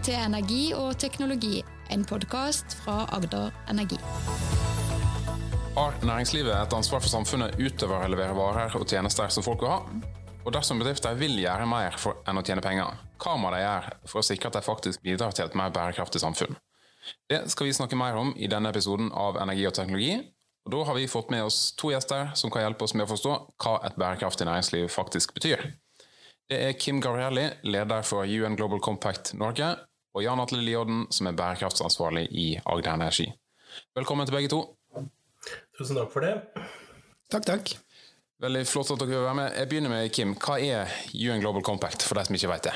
til Energi og teknologi, en podkast fra Agder Energi. Har næringslivet et ansvar for samfunnet utover å levere varer og tjenester som folk vil ha? Og dersom bedrifter vil gjøre mer for enn å tjene penger, hva må de gjøre for å sikre at de faktisk bidrar til et mer bærekraftig samfunn? Det skal vi snakke mer om i denne episoden av Energi og teknologi. Og Da har vi fått med oss to gjester som kan hjelpe oss med å forstå hva et bærekraftig næringsliv faktisk betyr. Det er Kim Gabrielli, leder for UN Global Compact Norge, og Jan Atle Liodden, som er bærekraftsansvarlig i Agder Energi. Velkommen til begge to. Tusen takk for det. Takk, takk. Veldig flott at dere vil være med. Jeg begynner med Kim. Hva er UN Global Compact, for de som ikke vet det?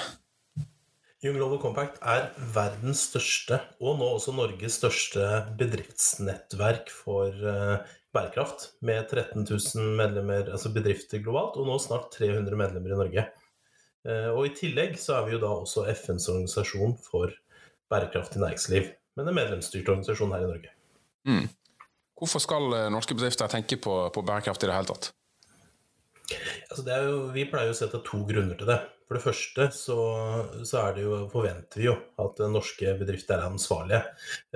UN Global Compact er verdens største, og nå også Norges største bedriftsnettverk for uh, bærekraft. Med 13 000 medlemmer, altså bedrifter globalt, og nå snart 300 medlemmer i Norge. Uh, og I tillegg så er vi jo da også FNs organisasjon for bærekraftig næringsliv. Men en medlemsstyrt organisasjon her i Norge. Mm. Hvorfor skal eh, norske bedrifter tenke på, på bærekraft i det hele tatt? Altså jo, vi pleier å sette to grunner til det. For det første så, så er det jo, forventer vi jo at norske bedrifter er ansvarlige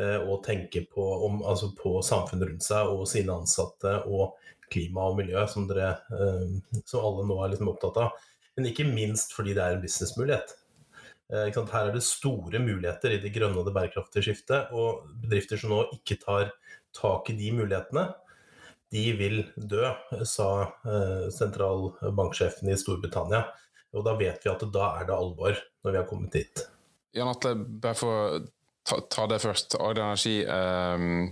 eh, og tenker på, om, altså på, samfunnet rundt seg og sine ansatte og klima og miljø, som, dere, eh, som alle nå er liksom opptatt av. Men ikke minst fordi det er en businessmulighet. Eh, Her er det store muligheter i det grønne og det bærekraftige skiftet. Og bedrifter som nå ikke tar tak i de mulighetene, de vil dø, sa eh, sentralbanksjefen i Storbritannia. Og da vet vi at da er det alvor, når vi har kommet dit. Jan Atle, bare for å ta, det først. Agder Energi um,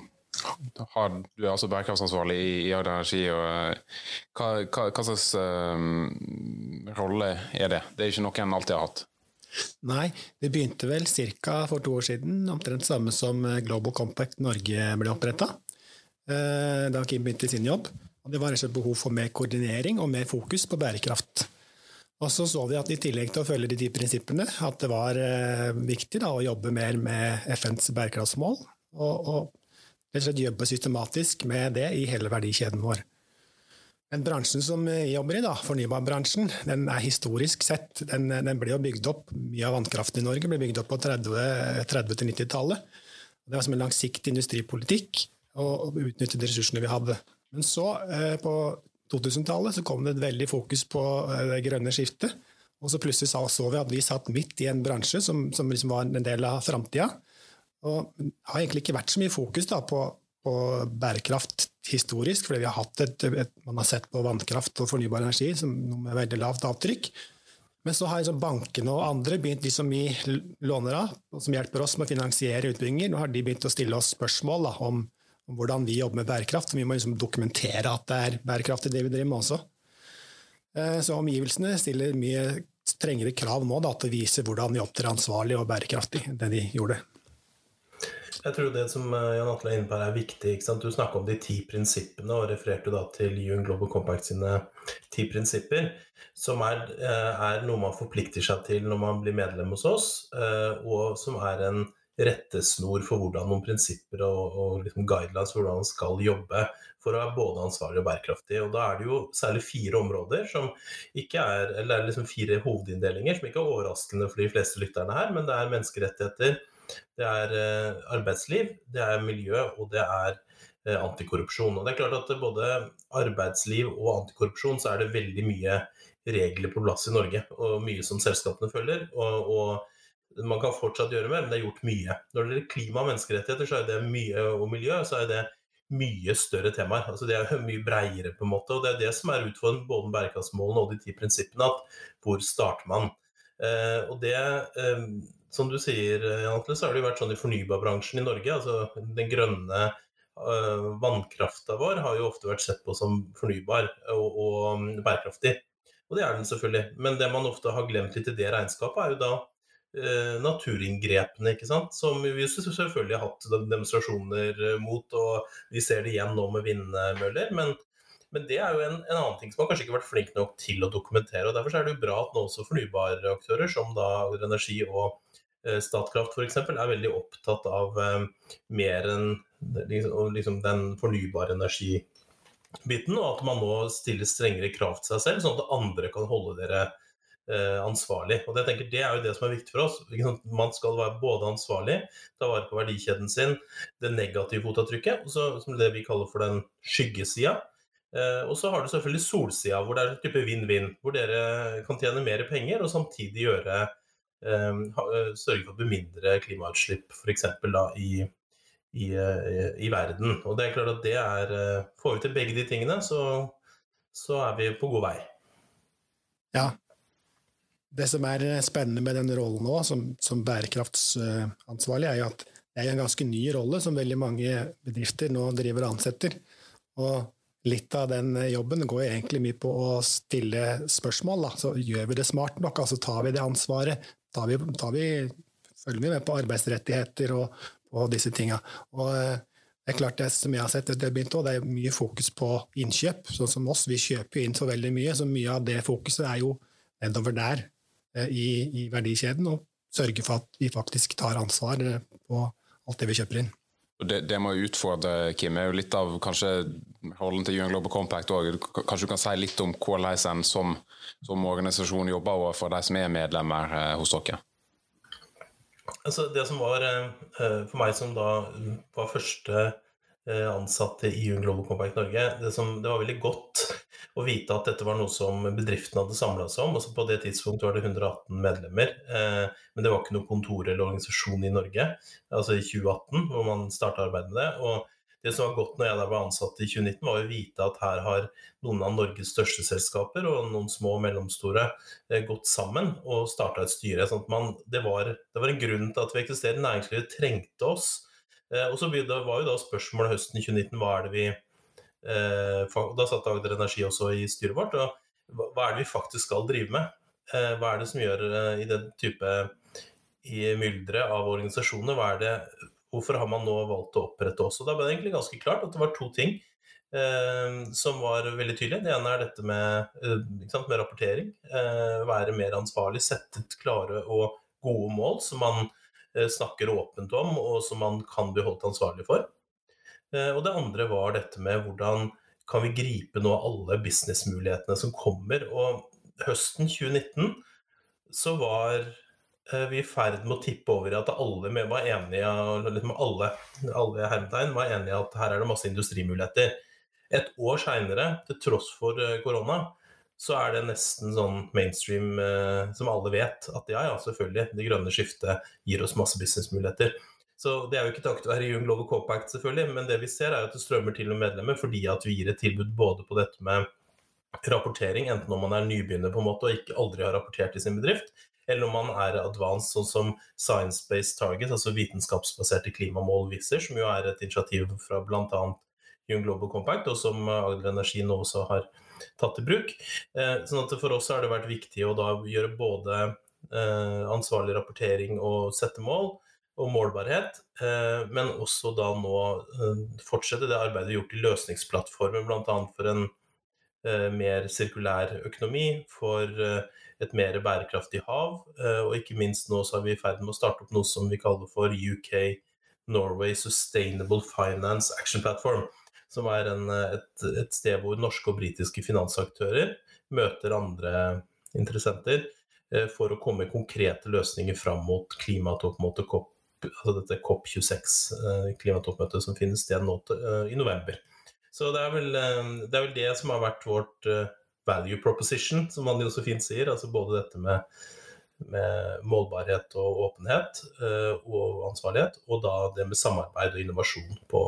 har, Du er altså bærekraftsansvarlig i, i Agder Energi. Og, uh, hva, hva, hva, slags um, rolle er det? Det er ikke noe en alltid har hatt. Nei, det begynte vel ca. for to år siden, omtrent samme som Global Compact Norge ble oppretta. Eh, da Kim begynte sin jobb. Og det var rett og slett behov for mer koordinering og mer fokus på bærekraft. Og så så vi at i tillegg til å følge de prinsippene, at det var eh, viktig da, å jobbe mer med FNs bærekraftsmål. Og, og rett og slett jobbe systematisk med det i hele verdikjeden vår. Den bransjen som vi jobber i, da, fornybarbransjen, den er historisk sett Den, den ble jo bygd opp, Mye av vannkraften i Norge ble bygd opp på 30-90-tallet. 30 det var som en langsiktig industripolitikk og utnytte de ressursene vi hadde. Men så, eh, på 2000-tallet, så kom det et veldig fokus på eh, det grønne skiftet. Og så plutselig så vi at vi satt midt i en bransje som, som liksom var en del av framtida. Og det har egentlig ikke vært så mye fokus da, på, på, bærekraft historisk, fordi vi har hatt et, et, man har sett på vannkraft og fornybar energi som noe med veldig lavt avtrykk. Men så har liksom bankene og andre begynt, de som vi låner av, og som hjelper oss med å finansiere utbygginger, nå har de begynt å stille oss spørsmål da, om om hvordan vi jobber med bærekraft. For vi må liksom dokumentere at det er bærekraftig det vi driver med også. Eh, så omgivelsene stiller mye strengere krav nå da, til å vise hvordan vi opptrer ansvarlig og bærekraftig enn det de gjorde. Jeg tror det som eh, Jan Atle er inne på her er viktig. Du snakka om de ti prinsippene og refererte da til UN Global Compact sine ti prinsipper, som er, eh, er, noe man forplikter seg til når man blir medlem hos oss, og som er en rettesnor for hvordan noen prinsipper og, og liksom guidelines for hvordan man skal jobbe for å være både ansvarlig og bærekraftig. Og Da er det jo særlig fire områder som ikke er, eller det er liksom fire hovedinndelinger som ikke er overraskende for de fleste lytterne her, men det er menneskerettigheter, det er eh, arbeidsliv, det er miljø og det er eh, antikorrupsjon. Og det er klart at både arbeidsliv og antikorrupsjon så er det veldig mye regler på plass i Norge, og mye som selskapene følger. og, og man kan fortsatt gjøre mer, men det er gjort mye. Når det gjelder klima og menneskerettigheter så er det mye, og miljø, så er det mye større temaer. Altså det er mye breiere, på en måte. Og det er det som er utfordrende både bærekraftsmålene og de ti prinsippene. at Hvor starter man? Eh, og det, eh, som du sier, Jan Atle, så har det jo vært sånn i fornybarbransjen i Norge. altså Den grønne eh, vannkrafta vår har jo ofte vært sett på som fornybar og, og bærekraftig. Og det er den selvfølgelig. Men det man ofte har glemt litt i det regnskapet, er jo da Eh, naturinngrepene, ikke sant? som vi selvfølgelig har hatt demonstrasjoner eh, mot. Og vi ser det igjen nå med vindmøller. Men, men det er jo en, en, annen ting som man kanskje ikke har vært flink nok til å dokumentere. og Derfor er det jo bra at nå også fornybare aktører, som da Energi og eh, Statkraft f.eks., er veldig opptatt av eh, mer enn liksom, den fornybare energibiten, og at man nå stiller strengere krav til seg selv, sånn at andre kan holde dere eh, ansvarlig. Og det, jeg tenker, det er jo det som er viktig for oss. Man skal være både ansvarlig, ta vare på verdikjeden sin, det negative fotavtrykket, som det vi kaller for den skyggesida. Eh, og så har du selvfølgelig solsida, hvor det er en type vinn-vinn. Hvor dere kan tjene mer penger og samtidig gjøre eh, eh sørge for å bemindre mindre klimautslipp, f.eks. i i, eh, i, verden. Og det er klart at det er eh, Får vi til begge de tingene, så, så er vi på god vei. Ja. Det som er spennende med den rollen nå, som, som bærekraftsansvarlig, er jo at det er en ganske ny rolle som veldig mange bedrifter nå driver og ansetter. Og litt av den jobben går egentlig mye på å stille spørsmål. Da. Så gjør vi det smart nok? Altså tar vi det ansvaret? Tar vi, tar vi, følger vi med på arbeidsrettigheter og, og disse tinga. Eh, det er klart det som jeg har sett, det, begynte, det er mye fokus på innkjøp. Sånn som oss, vi kjøper inn så veldig mye, så mye av det fokuset er jo nedover der eh, i, i verdikjeden. Og sørge for at vi faktisk tar ansvar eh, på alt det vi kjøper inn. Det, det må utfordre Kim, er jo litt av kanskje rollen til UN Global Compact òg. Kanskje du kan si litt om hvordan en som, som organisasjon jobber overfor de som er medlemmer hos dere? Altså, det som var eh, eh, for meg som da var første eh, ansatte i UN Global Compact Norge, det, som, det, var veldig godt å vite at dette var noe som bedriften hadde samla seg om. Altså på det tidspunktet var det 118 medlemmer, men det var ikke noe kontor eller organisasjon i Norge. Altså i 2018, hvor man starta arbeidet med det. og det som var godt når jeg var ansatt i 2019, var å vite at her har noen av Norges største selskaper og noen små og mellomstore eh, gått sammen og starta et styre. Sånn man, det, var, det, var, en grunn til at vi eksisterer. Næringslivet trengte oss. Eh, og så var jo da spørsmålet høsten 2019 hva er det vi eh, Da satt Agder Energi også i styret vårt. og Hva er det vi faktisk skal drive med? Hva er det som gjør i den type i mylderet av organisasjoner, hva er det Hvorfor har man nå valgt å opprette også? Da ble det egentlig ganske klart at det var to ting eh, som var veldig tydelige. Det ene er dette med, eh, sant, med rapportering. Eh, være mer ansvarlig, sette et klare og gode mål som man eh, snakker åpent om, og som man kan bli holdt ansvarlig for. Eh, og det andre var dette med hvordan kan vi gripe nå alle businessmulighetene som kommer. Og høsten 2019 så var Eh, vi i ferd med å tippe over i at alle var enige, liksom alle, alle hermetegn var enige at her er det masse industrimuligheter. Et år seinere, til tross for eh, korona, så er det nesten sånn mainstream eh, som alle vet at ja, ja, selvfølgelig, det grønne skiftet gir oss masse businessmuligheter. Så Det er jo ikke takket være Young Global Compact, selvfølgelig, men det vi ser er at det strømmer til med medlemmer fordi at vi gir et tilbud både på dette med rapportering, enten om man er nybegynner på en måte og ikke aldri har rapportert i sin bedrift, eller om man er advanced, sånn som Science-Based Target, altså vitenskapsbaserte klimamål viser, som jo er et initiativ fra bl.a. Young Global Compact, og som Agder Energi nå også har tatt i bruk. Eh, sånn at For oss har det vært viktig å da gjøre både eh, ansvarlig rapportering og sette mål, og målbarhet, eh, men også da nå fortsette det arbeidet gjort i løsningsplattformen, bl.a. for en mer sirkulær økonomi, for et mer bærekraftig hav. Eh, og ikke minst nå så er vi i ferd med å starte opp noe som vi kaller for UK Norway Sustainable Finance Action Platform. Som er en, et, et, sted hvor norske og britiske finansaktører møter andre interessenter eh, for å komme konkrete løsninger fram mot klimatoppmøtet COP, altså dette COP26, eh, som finner sted nå i november. Så det er, vel, det er vel det som har vært vårt value proposition, som man jo så fint sier. Altså både dette med, med målbarhet og åpenhet og ansvarlighet, og da det med samarbeid og innovasjon på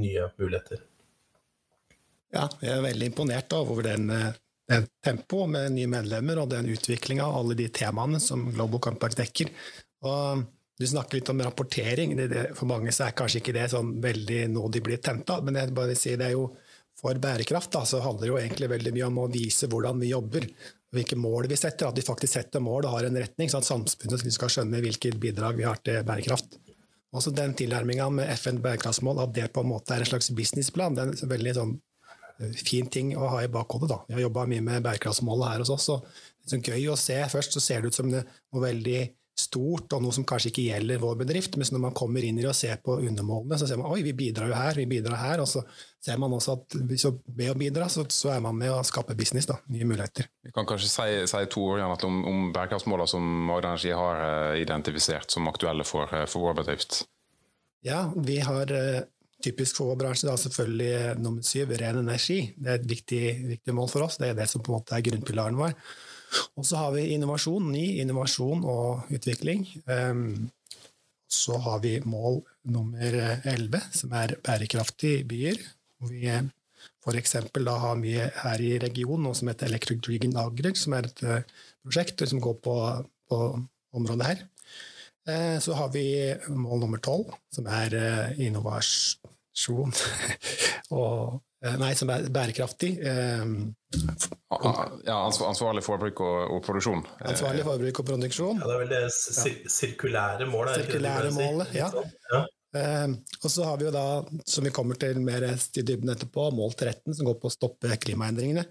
nye muligheter. Ja, jeg er veldig imponert over den, eh, den tempoet med nye medlemmer og den utviklinga av alle de temaene som Global Compact dekker. Og du snakker litt om rapportering. For mange så er kanskje ikke det sånn veldig nå de blir tent av, men jeg bare vil si det er jo for bærekraft, da, så handler det jo egentlig veldig mye om å vise hvordan vi jobber, hvilke mål vi setter. At vi faktisk setter mål og har en retning, sånn at samfunnet skal skjønne hvilket bidrag vi har til bærekraft. Også den tilnærminga med FN bærekraftsmål, at det på en måte er en slags businessplan, det er en veldig sånn eh, fin ting å ha i bakhodet. da. Vi har jobba mye med bærekraftsmålet her hos oss. og Det er så gøy å se. Først så ser det ut som noe veldig stort og noe som kanskje ikke gjelder vår bedrift. Men når man kommer inn i det og ser på undermålene, så ser man oi, vi bidrar jo her, vi bidrar her. Og så ser man også at ved å bidra, så, så er man med å skape business, da, nye muligheter. Vi kan kanskje si, si to ord om, om bærekraftsmålene som Magda Energi har uh, identifisert som aktuelle for, uh, for, vår bedrift. Ja, vi har uh, typisk for vår bransje da selvfølgelig nummer syv, ren energi. Det er et viktig, viktig mål for oss. Det er det som på en måte er grunnpilaren vår. Og så har vi innovasjon, ny innovasjon og utvikling. Ehm, så har vi mål nummer 11, som er bærekraftige byer. Vi f.eks. har mye her i regionen noe som heter Electric Drigan Agder, som er et eh, prosjekt som går på, på området her. Eh, så har vi mål nummer 12, som er eh, innovasjon og Nei, som er bærekraftig. Ja, ansvarlig forbruk og, og, produksjon. Ansvarlig forbruk og produksjon. Ja, Det er vel det sirkulære målet? Sirkulære målet, ja. ja. Og så har vi jo da, som vi kommer til mer i dybden etterpå, mål 13, som går på å stoppe klimaendringene.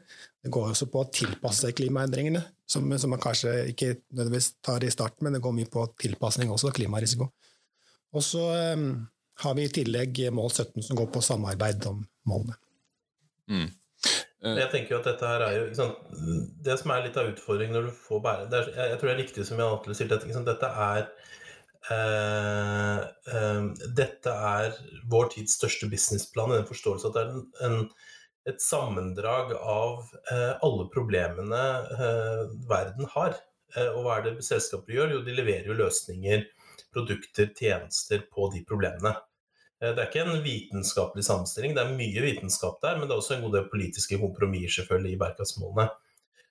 Det går også på å tilpasse klimaendringene, som, som man kanskje ikke nødvendigvis tar i starten, men det går mye på tilpasning også, klimarisiko. Og så har vi i tillegg mål 17, som går på samarbeid om målene. Mm. Eh. Jeg tenker jo at dette her er jo sant, Det som er litt av utfordringen når du får bære er, Jeg tror det er riktig som Jan Atle sier, dette, dette er eh, eh, Dette er vår tids største businessplan i den forståelse at det er en, en, et sammendrag av eh, alle problemene eh, verden har. Eh, og hva er det selskaper gjør? Jo, de leverer jo løsninger, produkter, tjenester på de problemene. Eh, det er ikke en vitenskapelig sammenstilling, det er mye vitenskap der, men det er også en god del politiske kompromisser selvfølgelig i bærekraftsmålene.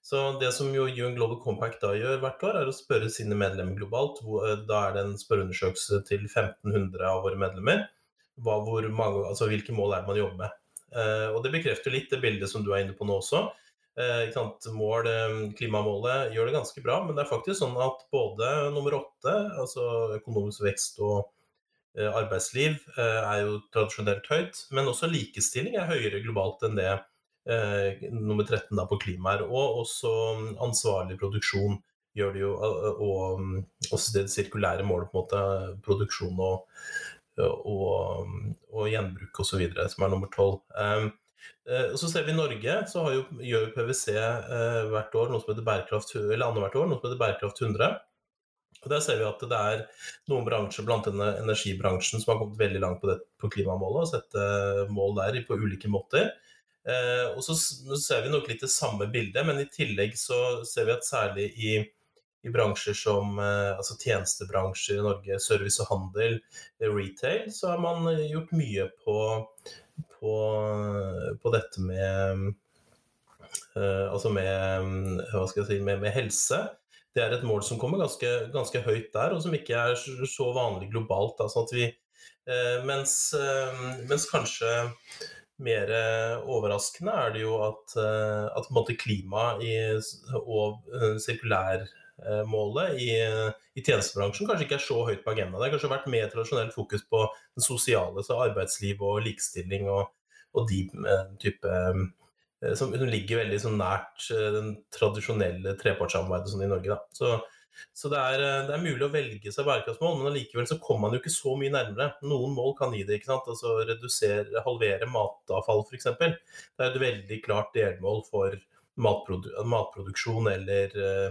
Så det som jo UN Global Compact da gjør hvert år, er å spørre sine medlemmer globalt. Eh, da er det en spørreundersøkelse til 1500 av våre medlemmer. Hva, mange, altså hvilke mål er det man jobber med? Eh, og det bekrefter litt det bildet som du er inne på nå også. Mål, klimamålet gjør det ganske bra, men det er faktisk sånn at både nummer åtte, altså økonomisk vekst og Eh, arbeidsliv eh, er jo tradisjonelt høyt, men også likestilling er høyere globalt enn det eh, nummer 13 da på klima er. Og også mm, ansvarlig produksjon gjør det jo, og mm, også det sirkulære målet, på en måte, produksjon og, og, mm, og gjenbruk osv., som er nummer 12. Og så ser vi I Norge så jo, gjør PwC hvert år noe som heter bærekraft, eller annethvert år noe som heter Bærekraft 100. Og Der ser vi at det er noen bransjer, blant annet energibransjen, som har kommet veldig langt på, det, på klimamålet og sette mål der på ulike måter. Eh, og så ser vi nok litt det samme bildet, men i tillegg så ser vi at særlig i, i bransjer som eh, altså tjenestebransjer i Norge, service og handel, retail, så har man gjort mye på, på, på dette med eh, Altså med, hva skal jeg si, med, med helse det er et mål som kommer ganske, ganske, høyt der, og som ikke er så vanlig globalt. Da, sånn vi, eh, mens, eh, mens, kanskje mer overraskende er det jo at, at klima og og sirkulærmålet i, i, tjenestebransjen kanskje ikke er så høyt på agendaen. Det har kanskje vært mer tradisjonelt fokus på det sosiale, så arbeidsliv og likestilling og, og de type Eh, som, som, ligger veldig sånn nært eh, den tradisjonelle trepartssamarbeidet sånn i Norge. Så, så det, er, eh, det, er, mulig å velge seg bærekraftsmål, men allikevel så kommer man jo ikke så mye nærmere. Noen mål kan gi det. ikke sant? Altså redusere, Halvere matavfall, f.eks. Det er et veldig klart delmål for matprodu matproduksjon eller eh,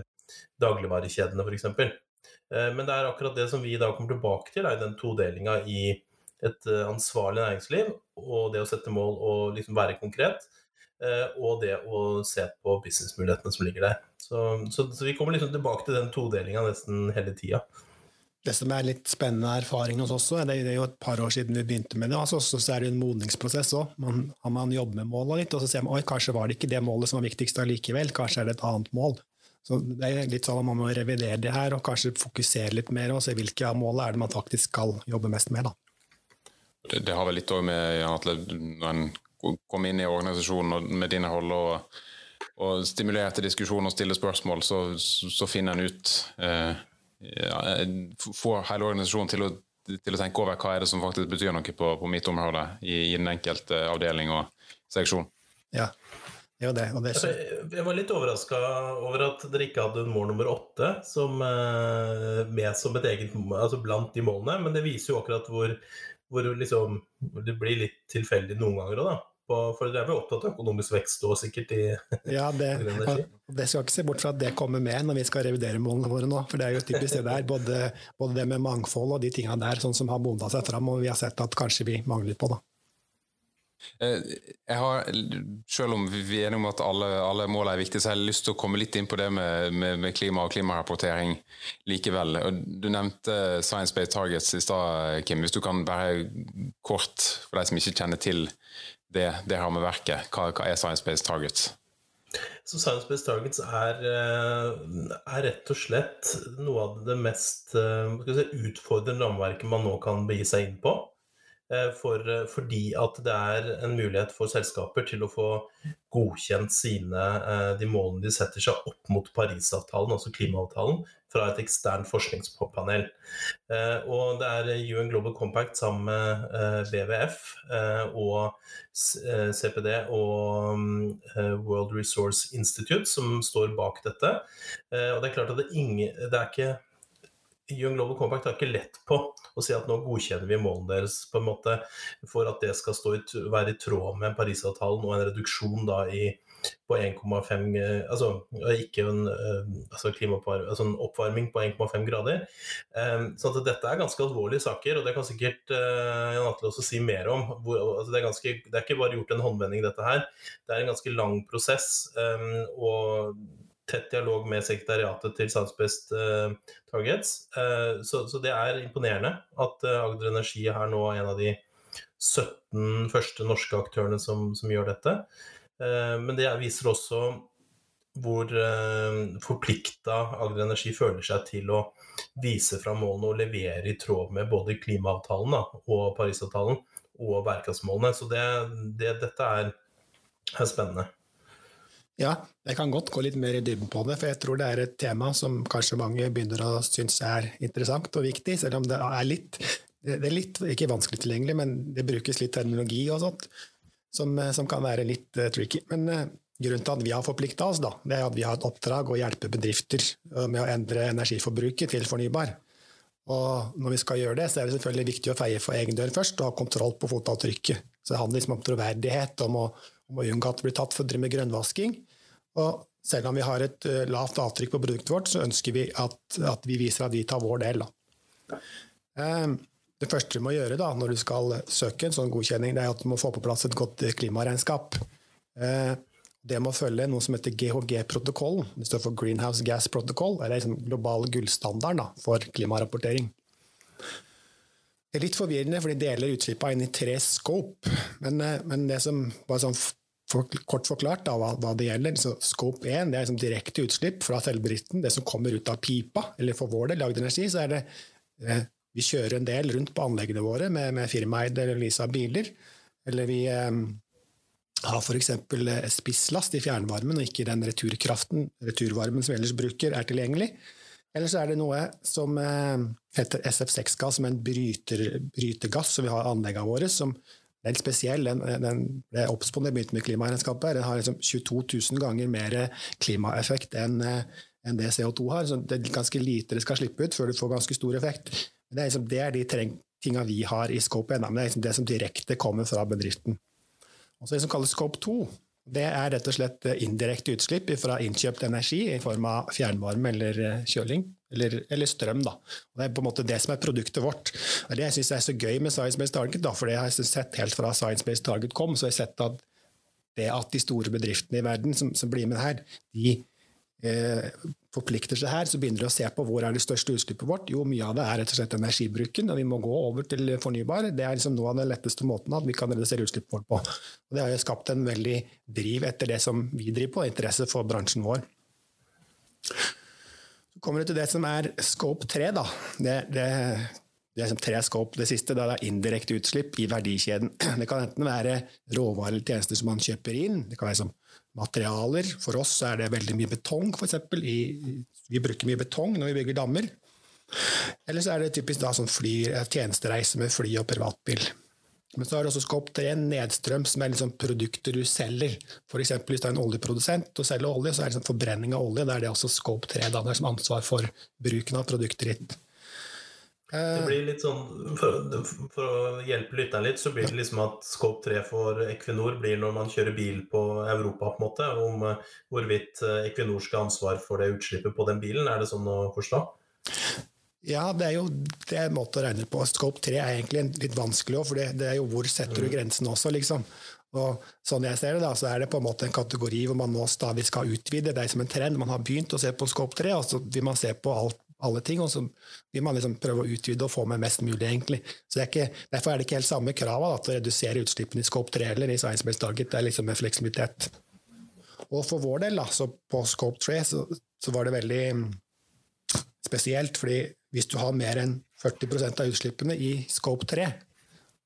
dagligvarekjedene, f.eks. Eh, men det er akkurat det som vi da kommer tilbake til, er den todelinga i et ansvarlig næringsliv og det å sette mål og liksom være konkret. Eh, og det å se på businessmulighetene som ligger der. Så, så, så vi kommer liksom tilbake til den todelinga nesten hele tida. Det som er litt spennende erfaring hos oss, det er jo et par år siden vi begynte med det. altså Så er det en modningsprosess òg. Man, man jobber med måla litt, og så ser man oi, kanskje var det ikke det målet som var viktigst allikevel. Kanskje er det et annet mål. Så det er litt sånn at Man må revidere det her og kanskje fokusere litt mer og se hvilke av målene er det man faktisk skal jobbe mest med. da. Det, det har vel litt òg med at når en kom inn i organisasjonen med dine hold og, og, stimulerte til diskusjon og stille spørsmål, så, så finner en ut eh, ja, Får hele organisasjonen til å, til å, tenke over hva er det som faktisk betyr noe på, på mitt område i, i, den enkelte avdeling og seksjon. Ja. Det det. Det Altså, jeg var litt overraska over at dere ikke hadde en mål nummer åtte som, eh, med som et eget altså blant de målene, men det viser jo akkurat hvor, hvor liksom, det blir litt tilfeldig noen ganger òg, da. For dere er vel opptatt av økonomisk vekst og sikkert i Ja, det, det skal ikke se bort fra at det kommer med når vi skal revidere målene våre nå. For det er jo typisk det der, både, både det med mangfold og de tinga der, sånn som har bonda seg fram, og vi har sett at kanskje vi mangler litt på. da. Eh, Jeg har, selv om vi er enige om at alle, alle mål er viktige, så har jeg lyst til å komme litt inn på det med, med, med klima og klimarapportering likevel. Du nevnte Science Based Targets i stad, Kim. Hvis du kan bare kort, for de som ikke kjenner til det, det rammeverket, hva, hva er Science Based Targets? Så Science Based Targets er, eh, er rett og slett noe av det mest eh, si, utfordrende rammeverket man nå kan begi seg inn på. Eh, For, eh, fordi at det er en mulighet for selskaper til å få godkjent sine, eh, de målene de setter seg opp mot Parisavtalen, altså klimaavtalen, fra et eksternt forskningspanel. Og det er UN Global Compact sammen med WWF og CPD og mm, World Resource Institute som står bak dette. Og det er klart at det, er ingen, det er ikke UN Global Compact har ikke lett på å si at nå godkjenner vi målene deres på en måte for at det skal stå være i tråd med Parisavtalen og en reduksjon da i på 1,5 eh, Altså ikke en, eh, altså altså en oppvarming på 1,5 grader. Eh, Så at dette er ganske alvorlige saker, og det kan sikkert Jan Atle også si mer om. Hvor, altså det, er ganske, det er ikke bare gjort en håndvending, dette her. Det er en ganske lang prosess. og tett dialog med sekretariatet til Southbest Based eh, Targets. Eh, så, så det er imponerende at eh, Agder Energi er nå en av de 17 første norske aktørene som, som gjør dette. Men det viser også hvor uh, forplikta Agder Energi føler seg til å vise fram målene og levere i tråd med både klimaavtalen da, og Parisavtalen og bærekraftsmålene. Så det, det, dette er, er spennende. Ja, jeg kan godt gå litt mer i dybden på det, for jeg tror det er et tema som kanskje mange begynner å synes er interessant og viktig, selv om det er litt, det er litt ikke vanskelig tilgjengelig, men det brukes litt terminologi og sånt, som, som kan være litt uh, tricky. Men uh, grunnen til at vi har forplikta oss, da, det er at vi har et oppdrag å hjelpe bedrifter uh, med å endre energiforbruket til fornybar. Og når vi skal gjøre det, så er det selvfølgelig viktig å feie for egen dør først og ha kontroll på fotavtrykket. Så det handler liksom om troverdighet, om å, om å unngå at det blir tatt for å drive med grønnvasking. Og selv om vi har et uh, lavt avtrykk på produktet vårt, så ønsker vi at, at vi viser at vi tar vår del. Um, det første du må gjøre da, når du skal søke en sånn godkjenning, det er at du må få på plass et godt klimaregnskap. Uh, det må følge noe som heter GHG-protokollen. Det står for Greenhouse Gas Protocol. Det er liksom global gullstandard for klimarapportering. Det er litt forvirrende, for de deler utslippene inn i tre scope. Men, men det som bare sånn kort forklart da, hva, hva, det gjelder, så Scope 1 det er liksom direkte utslipp fra selvbedriften, det som kommer ut av pipa. Eller for vår del, lagd energi, så er det eh, Vi kjører en del rundt på anleggene våre med, med firmaeide eller leasa biler. Eller vi eh, har f.eks. spisslast i fjernvarmen, og ikke den returkraften, returvarmen som vi ellers bruker, er tilgjengelig. Eller så er det noe som eh, heter SF6-gass, som er en bryter, brytegass som vi har i anleggene våre. som helt spesiell. Den, den ble oppspådd da jeg begynte med klimaregnskapet. Den har liksom 22 000 ganger mer klimaeffekt enn enn det CO2 har. Så det er ganske lite det skal slippe ut før du får ganske stor effekt. Men det er, liksom, det er de tinga vi har i Scope 1. Men det er liksom det som direkte kommer fra bedriften. Og så det som kalles Scope 2. Det er rett og slett indirekte utslipp fra innkjøpt energi i form av fjernvarme eller kjøling, eller, eller, strøm. Da. Og det er på en måte det som er produktet vårt. Og Det jeg syns er så gøy med Science Based Target, da, for det har jeg sett helt fra Science Based Target kom, så har jeg sett at det at de store bedriftene i verden som, som blir med her, de eh, forplikter seg her, så begynner de å se på hvor er det største utslippet vårt. Jo, mye av det er rett og slett energibruken, og vi må gå over til fornybar. Det er liksom noe av den letteste måten at vi kan redusere utslippet vårt på. Og det har jo skapt en veldig driv etter det som vi driver på, interesse for bransjen vår. Kommer du til det som er scope 3. Da. Det, det, det er tre scope. Det siste det er indirekte utslipp i verdikjeden. Det kan enten være råvarer eller tjenester som man kjøper inn. Det kan være som materialer. For oss er det veldig mye betong, f.eks. Vi bruker mye betong når vi bygger dammer. Eller så er det typisk da sånn fly, tjenestereise med fly og privatbil. Men så har du også scope 3 nedstrøm, som er liksom produkter du selger. F.eks. hvis du er en oljeprodusent og selger olje, så er det liksom forbrenning av olje. Da er det også scope 3. Da som ansvar for bruken av produktet ditt. Det blir litt sånn, for, for å hjelpe lytteren litt, så blir det liksom at Scope 3 for Equinor blir når man kjører bil på Europa, på en måte. Om eh, hvorvidt eh, Equinor skal ha ansvar for det utslippet på den bilen. Er det sånn å forstå? Ja, det er jo det er en måte å regne på. Scope 3 er egentlig litt vanskelig òg, for det, det er jo hvor setter du grensen også, liksom. Og sånn jeg ser det, da, så er det på en måte en kategori hvor man nå stadig skal utvide. Det er som en trend. Man har begynt å se på Scope 3, og så vil man se på alt, alle ting, og så vil man liksom prøve å utvide og få med mest mulig, egentlig. Så det er ikke, Derfor er det ikke helt samme krava til å redusere utslippene i Scope 3 eller i Science Based Target. Det er liksom en fleksibilitet. Og for vår del, da, så på Scope 3, så, så var det veldig mm, spesielt, fordi hvis du har mer enn 40% av utslippene i Scope 3,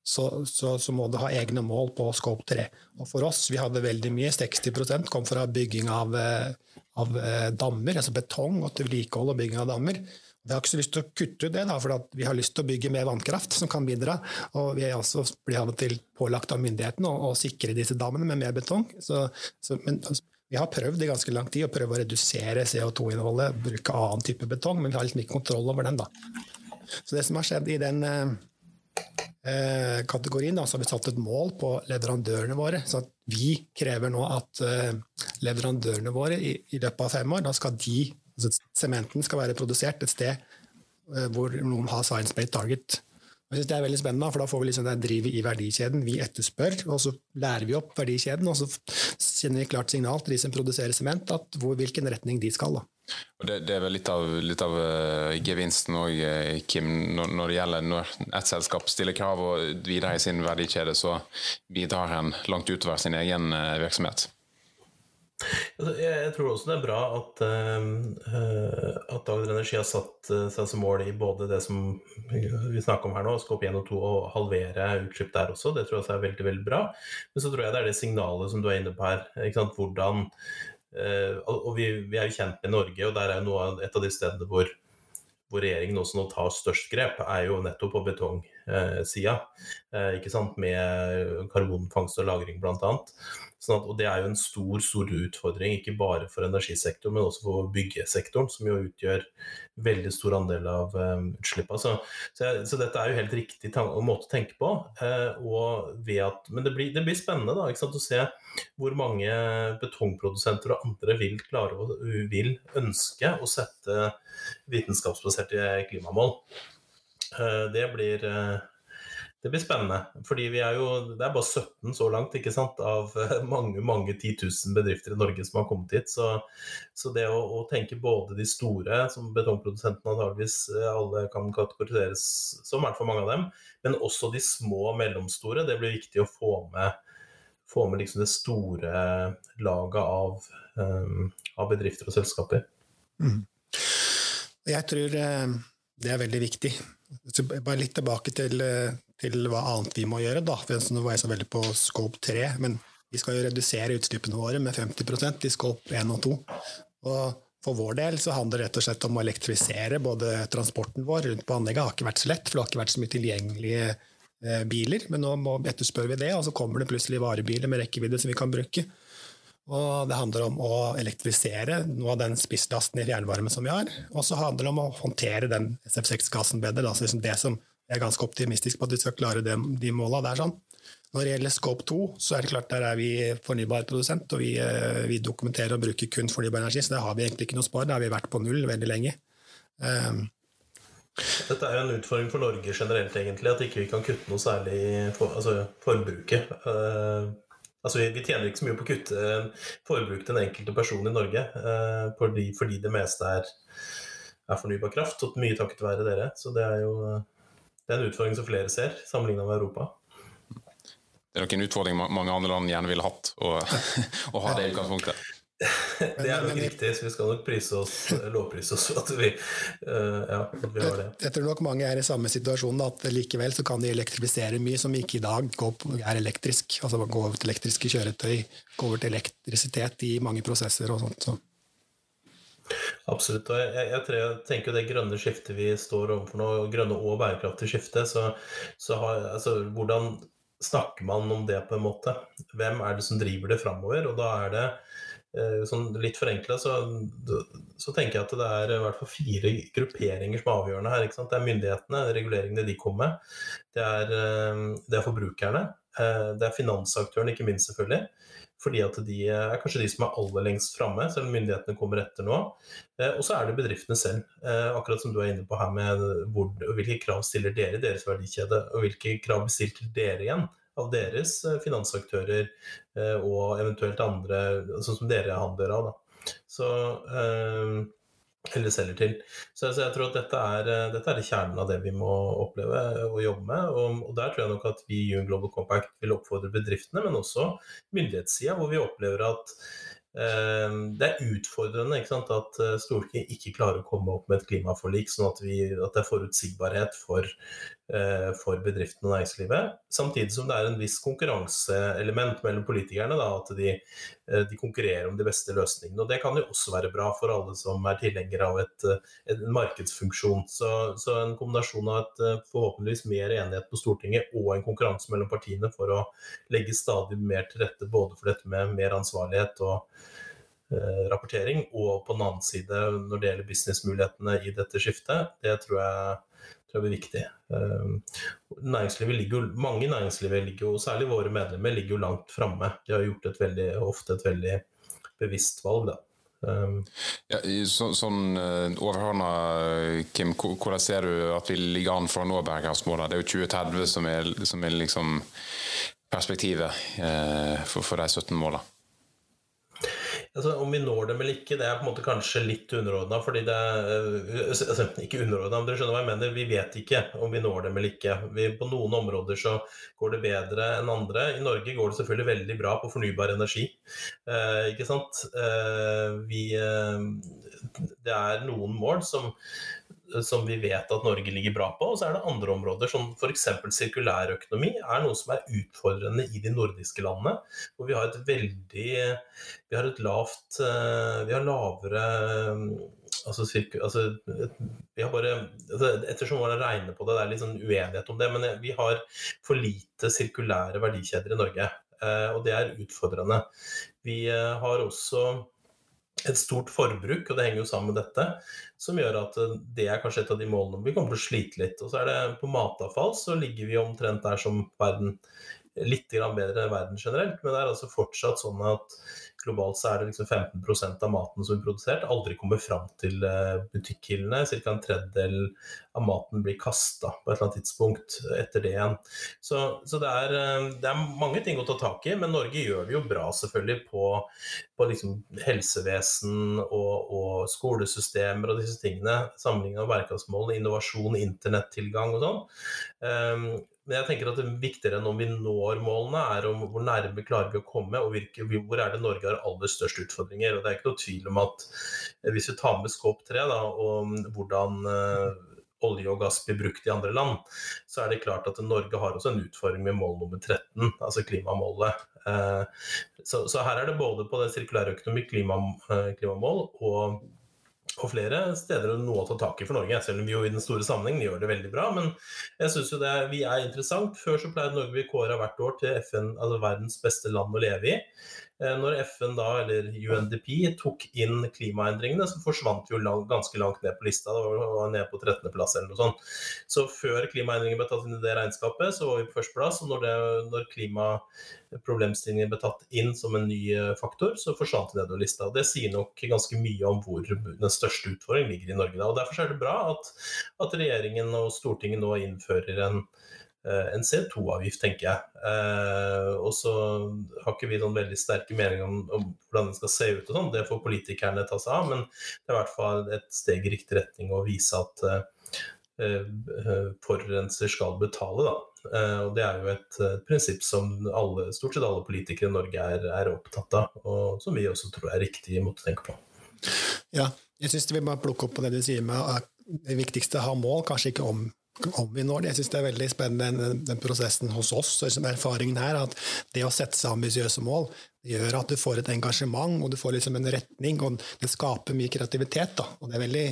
så, så, så må du ha egne mål på Scope 3. Og for oss, vi hadde veldig mye, 60% kom fra bygging av, eh, av eh, dammer, altså betong og til vedlikehold og bygging av dammer. Vi har ikke så lyst til å kutte ut det, da, for vi har lyst til å bygge mer vannkraft som kan bidra. Og vi er også blir av og til pålagt av myndighetene å, å sikre disse dammene med mer betong. Så, så, men altså, vi har prøvd i ganske lang tid å prøve å redusere CO2-innholdet, bruke annen type betong, men vi har liksom ikke kontroll over den. da. Så det som har skjedd i den eh, kategorien, da, så har vi satt et mål på leverandørene våre. Så vi krever nå at eh, leverandørene våre i, i løpet av fem år, da skal de, altså sementen skal være produsert et sted eh, hvor noen har science-based target. Jeg synes Det er veldig spennende, for da får vi liksom det drivet i verdikjeden. Vi etterspør, og så lærer vi opp verdikjeden, og så sender vi klart signal til de som produserer sement, at hvor, hvilken retning de skal. da. Og det, det er vel litt av, litt av eh, gevinsten òg, Kim, når, når det gjelder når et selskap stiller krav og videre i sin verdikjede, så bidrar en langt utover sin egen eh, virksomhet. Altså, Jeg, tror også det er bra at, uh, at Agder Energi har satt uh, seg som mål i både det som vi snakker om her nå, Skop 1 og 2, og halvere utslipp der også. Det tror jeg er veldig veldig bra. Men så tror jeg det er det signalet som du er inne på her. hvordan uh, Og vi, vi, er jo kjent med Norge, og der er jo noe, et av de stedene hvor, hvor regjeringen også nå tar størst grep, er jo nettopp på betongsida. Ikke sant, med karbonfangst og -lagring bl.a. Sånn at, og det er jo en stor stor utfordring, ikke bare for energisektoren, men også for byggesektoren, som jo utgjør veldig stor andel av um, utslippene. Så, så, så, dette er jo helt riktig måte å tenke på. Eh, og at, men det blir, det blir spennende da, ikke sant, å se hvor mange betongprodusenter og andre vil klare å, vil ønske å sette vitenskapsbaserte klimamål. Uh, det blir uh, det blir spennende. fordi vi er jo, Det er bare 17 så langt ikke sant, av mange mange 10 000 bedrifter i Norge som har kommet hit. Så, så det å, å, tenke både de store, som betongprodusentene antageligvis alle kan kategoriseres som, i hvert fall mange av dem, men også de små og mellomstore, det blir viktig å få med, få med liksom det store laget av, um, av bedrifter og selskaper. Mm. Jeg tror det er veldig viktig. Så bare litt tilbake til, til, hva annet vi må gjøre. Da. Nå var jeg så veldig på scope 3, men vi skal jo redusere utslippene våre med 50% i scope 1 og 2. Og for vår del så handler det rett og slett om å elektrifisere både transporten vår rundt på anlegget. Har ikke vært så lett, for det har ikke vært så mye tilgjengelige eh, biler. Men nå etterspør vi det, og så kommer det plutselig varebiler med rekkevidde som vi kan bruke. Og det handler om å elektrifisere noe av den spisslasten i fjernvarme som vi har. Og så handler det om å håndtere den SF6-gassen bedre. Da. Så liksom det som jeg er ganske optimistisk på at vi skal klare det, de måla sånn. Når det gjelder Scope 2, så er det klart der er vi fornybarprodusent, og vi, vi, dokumenterer og bruker kun fornybar energi, så det har vi egentlig ikke noe spar. Det har vi vært på null veldig lenge. Um, dette er jo en utfordring for Norge generelt, egentlig, at ikke vi kan kutte noe særlig for, altså, forbruket. Uh, altså, vi, tjener ikke så mye på å kutte forbruket til den enkelte person i Norge, uh, fordi, fordi, det meste er, er fornybar kraft, og mye takket være dere. Så det er jo det er en utfordring som flere ser, sammenlignet med Europa. Det er nok en utfordring mange andre land gjerne ville hatt, å ha det i utgangspunktet. Det er nok riktig, så vi skal nok prise oss, lovprise oss for at vi, uh, ja, vi har det. Jeg tror nok mange er i samme situasjon, at likevel så kan de elektrifisere mye som ikke i dag er elektrisk. Altså gå over til elektriske kjøretøy, gå over til elektrisitet i mange prosesser og sånt. Så. Absolutt. og jeg, jeg, tenker det grønne skiftet vi står overfor nå, grønne og bærekraftige skiftet, så, så har, altså, hvordan snakker man om det, på en måte? Hvem er det som driver det framover? Og da er det eh, sånn litt forenkla, så, så, tenker jeg at det er i hvert fall fire grupperinger som er avgjørende her. Det er myndighetene, reguleringene de kommer med. Det er, eh, det er forbrukerne. Eh, det er finansaktørene, ikke minst, selvfølgelig. Fordi at de er kanskje de som er aller lengst framme, selv om myndighetene kommer etter nå. Eh, og så er det bedriftene selv. Eh, akkurat som du er inne på her med hvor, hvilke krav stiller dere i deres verdikjede, og hvilke krav bestiller dere igjen av deres finansaktører og eventuelt andre, sånn som dere handler av. Da. Så eller selger til. Så, jeg tror at dette er, eh, dette er kjernen av det vi må oppleve og jobbe med. Og, der tror jeg nok at vi i UN Global Compact vil oppfordre bedriftene, men også myndighetssida, hvor vi opplever at eh, det er utfordrende sant, at eh, Stortinget ikke klarer å komme opp med et klimaforlik, sånn at, vi, at det er forutsigbarhet for Eh, for bedriftene og næringslivet. Samtidig som det er en viss konkurranseelement mellom politikerne. Da, at de, eh, de, konkurrerer om de beste løsningene. og Det kan jo også være bra for alle som er tilhengere av et, eh, en markedsfunksjon. Så, så, en kombinasjon av et forhåpentligvis mer enighet på Stortinget og en konkurranse mellom partiene for å legge stadig mer til rette både for dette med mer ansvarlighet og eh, rapportering, og på den annen side når det gjelder businessmulighetene i dette skiftet, det tror jeg tror jeg blir viktig. Ehm, næringslivet ligger mange næringslivet, ligger jo, særlig våre medlemmer, ligger jo langt framme. De har gjort et veldig, ofte et veldig bevisst valg. da. Um, ja, så, sånn overordna, Kim, hvordan ser du at vi ligger an foran nå? Det er jo 2030 som er, som er liksom perspektivet uh, for, for de 17 målene altså, Om vi når dem eller ikke, det er på en måte kanskje litt underordna. er, altså, Ikke underordna, men dere skjønner hva jeg mener. Vi vet ikke om vi når dem eller ikke. Vi, på noen områder så går det bedre enn andre. I Norge går det selvfølgelig veldig bra på fornybar energi. Eh, ikke sant? Eh, vi, eh, det er noen mål som som vi vet at Norge ligger bra på. Og så er det andre områder, som f.eks. sirkulærøkonomi, er noe som er utfordrende i de nordiske landene. Hvor vi har et veldig Vi har et lavt eh, Vi har lavere Altså, altså, vi har bare, altså, ettersom man regner på det, det er litt sånn uenighet om det, men vi har for lite sirkulære verdikjeder i Norge. Eh, og det er utfordrende. Vi eh, har også et stort forbruk, og det henger jo sammen med dette, som gjør at eh, det er kanskje et av de målene vi kommer til å slite litt. Og så er det på matavfall så ligger vi omtrent der som verden, litt bedre enn verden generelt, men det er altså fortsatt sånn at globalt så er det liksom 15% av maten som er produsert, aldri kommer fram til eh, butikkhyllene. Ca. en tredjedel av maten blir kasta på et eller annet tidspunkt etter det igjen. Så, så det, er, eh, det, er, mange ting å ta tak i, men Norge gjør det jo bra selvfølgelig på, på liksom helsevesen og, og, skolesystemer og disse tingene. Sammenlignet med bærekraftsmålene, innovasjon, internettilgang og sånn. Um, men jeg tenker at det viktigere enn om vi når målene, er om hvor nærme klarer vi å komme, og virke, hvor er det Norge har aller størst utfordringer. Og Det er ikke noe tvil om at eh, hvis vi tar med Skåp 3 da, og hvordan uh, olje og gass blir brukt i andre land, så er det klart at Norge har også en utfordring med mål nummer 13, altså klimamålet. Uh, så, her er det både på det sirkulære økonomi, klima, klimamål, og på flere steder noe å ta tak i for Norge. Selv om vi jo i den store sammenhengen gjør det veldig bra. Men jeg syns jo det er, vi er interessant. Før så pleide Norge å bli kåra hvert år til FN, altså verdens beste land å leve i. Eh, når FN da, eller UNDP tok inn klimaendringene, så forsvant vi jo lang, ganske langt ned på lista. Det var ned på 13.-plass eller noe sånt. Så før klimaendringene ble tatt inn i det regnskapet, så var vi på førsteplass. Og når, når klimaproblemstillingen ble tatt inn som en ny eh, faktor, så forsvant vi nedover lista. Og det sier nok ganske mye om hvor den største utfordringen ligger i Norge. Da. Og Derfor er det bra at, at regjeringen og Stortinget nå innfører en en CO2-avgift, tenker jeg. Eh, og så har ikke vi noen veldig sterke meninger om, om, hvordan den skal se ut, og sånn. det får politikerne ta seg av, men det er i hvert fall et steg i riktig retning å vise at uh, forurenser skal betale. Da. Og Det er jo et prinsipp som alle, stort sett alle politikere i Norge er, er, opptatt av, og som vi også tror er riktig måte å tenke på. Ja, jeg syns vi må plukke opp på det du sier med at det viktigste å ha mål, kanskje ikke om om vi når det. Jeg syns det er veldig spennende den, den prosessen hos oss. Liksom erfaringen her, at Det å sette seg ambisiøse mål gjør at du får et engasjement og du får liksom en retning, og det skaper mye kreativitet. Da. Og det er veldig,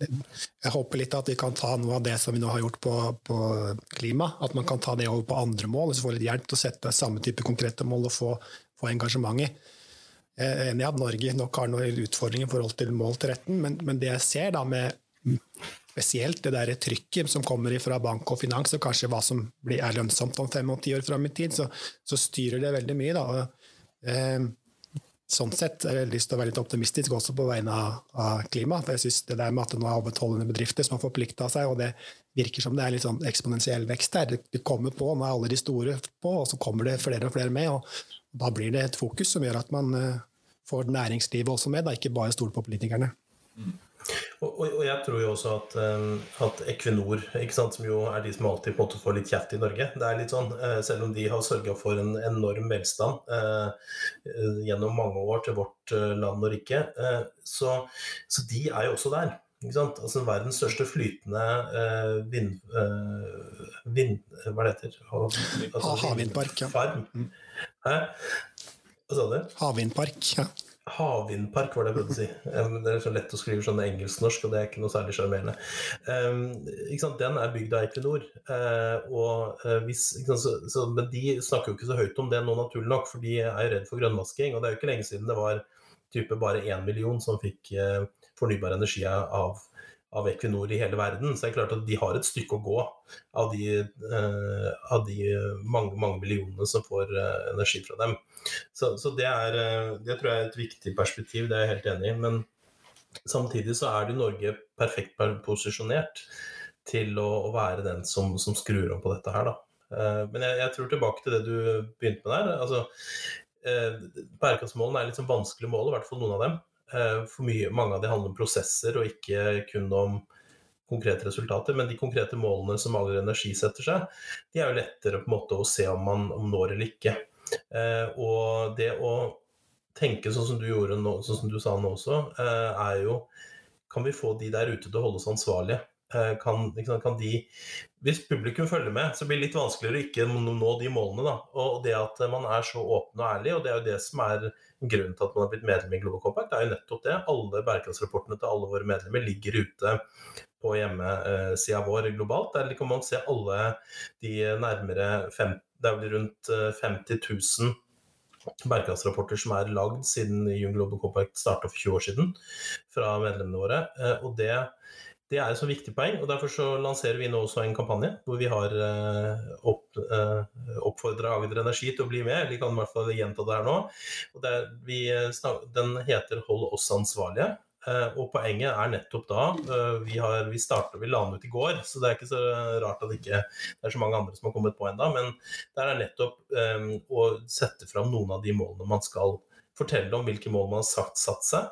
jeg håper litt at vi kan ta noe av det som vi nå har gjort på, på klima, at man kan ta det over på andre mål, og så få litt hjelp til å sette samme type konkrete mål og få, få engasjement i. Jeg er enig i at Norge nok har noen utfordringer i forhold til mål til retten, men, men det jeg ser da med spesielt det der trykket som kommer fra bank og finans, og kanskje hva som er lønnsomt om fem og ti år fram i tid, så, så, styrer det veldig mye. Da. Eh, sånn sett har jeg lyst til å være litt optimistisk også på vegne av, av klima. for jeg synes det der med at nå er over 1200 bedrifter som har forplikta seg, og det virker som det er litt sånn eksponentiell vekst der. Det kommer på, nå er alle de store på, og så kommer det flere og flere med. og Da blir det et fokus som gjør at man eh, får næringslivet også med, da, ikke bare stole på politikerne. Mm. Og, og, jeg tror jo også at, um, at Equinor, sant, som jo er de som alltid på en måte får litt kjeft i Norge det er litt sånn, uh, Selv om de har sørga for en enorm velstand uh, uh, gjennom mange år til vårt land og rike, så, så, de er jo også der. Ikke sant? Altså Verdens største flytende vind, vind... Hva det heter altså, Havvindpark. Ja. Farm. Mm. Hæ? Hva sa du? Havvindpark. ja. Havvindpark, var det jeg prøvde å si. Det er så lett å skrive sånn engelsk-norsk, og det er ikke noe særlig sjarmerende. Um, Den er bygd av Equinor. Uh, og, så, men de snakker jo ikke så høyt om det nå, naturlig nok, for de er jo redd for grønnvasking. Og det er jo ikke lenge siden det var type bare én million som fikk uh, fornybar energi av av Equinor i hele verden. Så det er klart at de har et stykke å gå av de, uh, av de mange, mange millionene som får uh, energi fra dem. Så, så det, er, uh, det, tror jeg er et viktig perspektiv, det er jeg helt enig i. Men samtidig så er det Norge perfekt posisjonert til å, å være den som, som, skrur om på dette her, da. Men jeg, jeg, tror tilbake til det du begynte med der. altså Bærekraftsmålene er litt sånn vanskelige mål, i hvert fall noen av dem. Eh, for mye, mange av de handler om prosesser og ikke kun om konkrete resultater. Men de konkrete målene som Agder Energi setter seg, de er jo lettere på en måte å se om man om når eller ikke. Eh, og det å tenke sånn som du gjorde nå, sånn som du sa nå også, eh, er jo Kan vi få de der ute til å holde oss ansvarlige? Kan, kan, de Hvis publikum følger med, så blir det litt vanskeligere å ikke nå de målene. Da. Og det at man er så åpen og ærlig, og det er jo det som er grunnen til at man har blitt medlem i Global Compact, det er jo nettopp det. Alle bærekraftsrapportene til alle våre medlemmer ligger ute på hjemmesida vår globalt. Der kan man se alle de nærmere fem, Det er vel rundt 50 eh, 000 bærekraftsrapporter som er lagd siden Young Global Compact starta for 20 år siden fra medlemmene våre. Eh, og det det er et så viktig poeng, og derfor så lanserer vi nå også en kampanje hvor vi har uh, opp, eh, oppfordra Agder Energi til å bli med. eller kan i hvert fall gjenta det her nå. Der, vi, den heter 'Hold oss ansvarlige'. Og poenget er nettopp da Vi, har, vi, startet, vi la den ut i går, så det er ikke så rart at ikke, det er så mange andre som har kommet på ennå. Men det er nettopp um, å sette fram noen av de målene man skal fortelle om hvilke mål man har sagt, satt seg.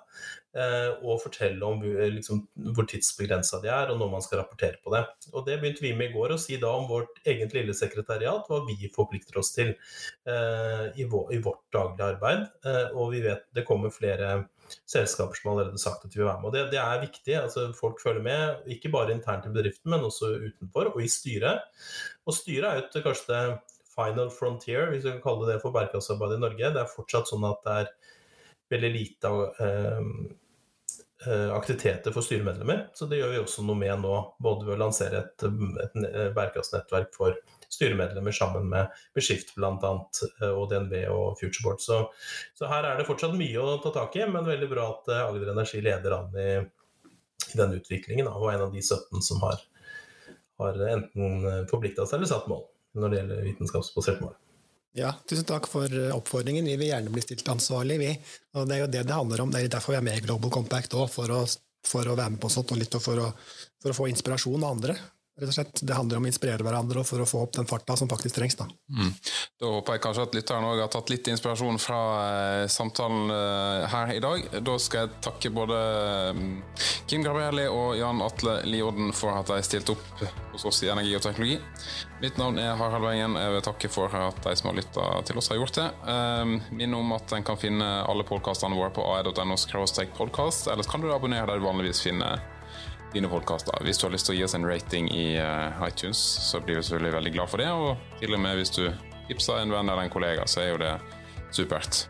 Eh, og fortelle om liksom, hvor tidsbegrensa de er, og når man skal rapportere på det. Og Det begynte vi med i går, å si da om vårt eget lille sekretariat, hva vi forplikter oss til eh, i, vår, i, vårt daglige arbeid. Eh, og vi vet det kommer flere selskaper som har allerede sagt at de vil være med. Og det, det er viktig. altså Folk følger med, ikke bare internt i bedriften, men også utenfor, og i styret. Og styret er jo kanskje det final frontier, hvis vi kan kalle det det for bærekraftsarbeidet i Norge. Det er fortsatt sånn at det er veldig lite uh, Eh, aktiviteter for styremedlemmer. Så det gjør vi også noe med nå, både ved å lansere et, et bærekraftsnettverk for styremedlemmer sammen med Beskift bl.a. Eh, og DNB og Futureboard. Så, så, her er det fortsatt mye å ta tak i, men veldig bra at eh, Agder Energi leder an i, i den utviklingen, og er en av de 17 som har, har enten forplikta seg eller satt mål når det gjelder vitenskapsbasert mål. Ja, tusen takk for eh, oppfordringen. Vi vil gjerne bli stilt ansvarlig, vi. Og det er jo det det handler om. Det er derfor vi er med i Global Compact òg, for, for, å være med på sånt, og litt for å, for å få inspirasjon av andre rett og slett. Det handler om å inspirere hverandre for å få opp den farta som faktisk trengs. Da, mm. da håper jeg kanskje at lytteren òg har tatt litt inspirasjon fra eh, samtalen eh, her i dag. Da skal jeg takke både mm, Kim Gabrielli og Jan Atle Liodden for at de stilte opp hos oss i Energi og teknologi. Mitt navn er Harald Wengen. Jeg vil takke for at de som har lytta til oss, har gjort det. Eh, Minn om at en kan finne alle podkastene våre på ae.no podkast, ellers kan du abonnere der du vanligvis finner dine podkaster. Hvis du har lyst til å gi oss en rating i uh, iTunes, så blir vi selvfølgelig veldig glad for det. Og til og med hvis du tipser en venn eller en kollega, så er jo det supert.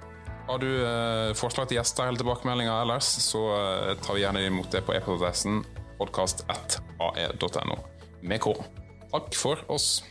Har du uh, forslag til gjester eller tilbakemeldinger ellers, så uh, tar vi gjerne imot det på e-postadressen podkast1ae.no med K. Takk for oss.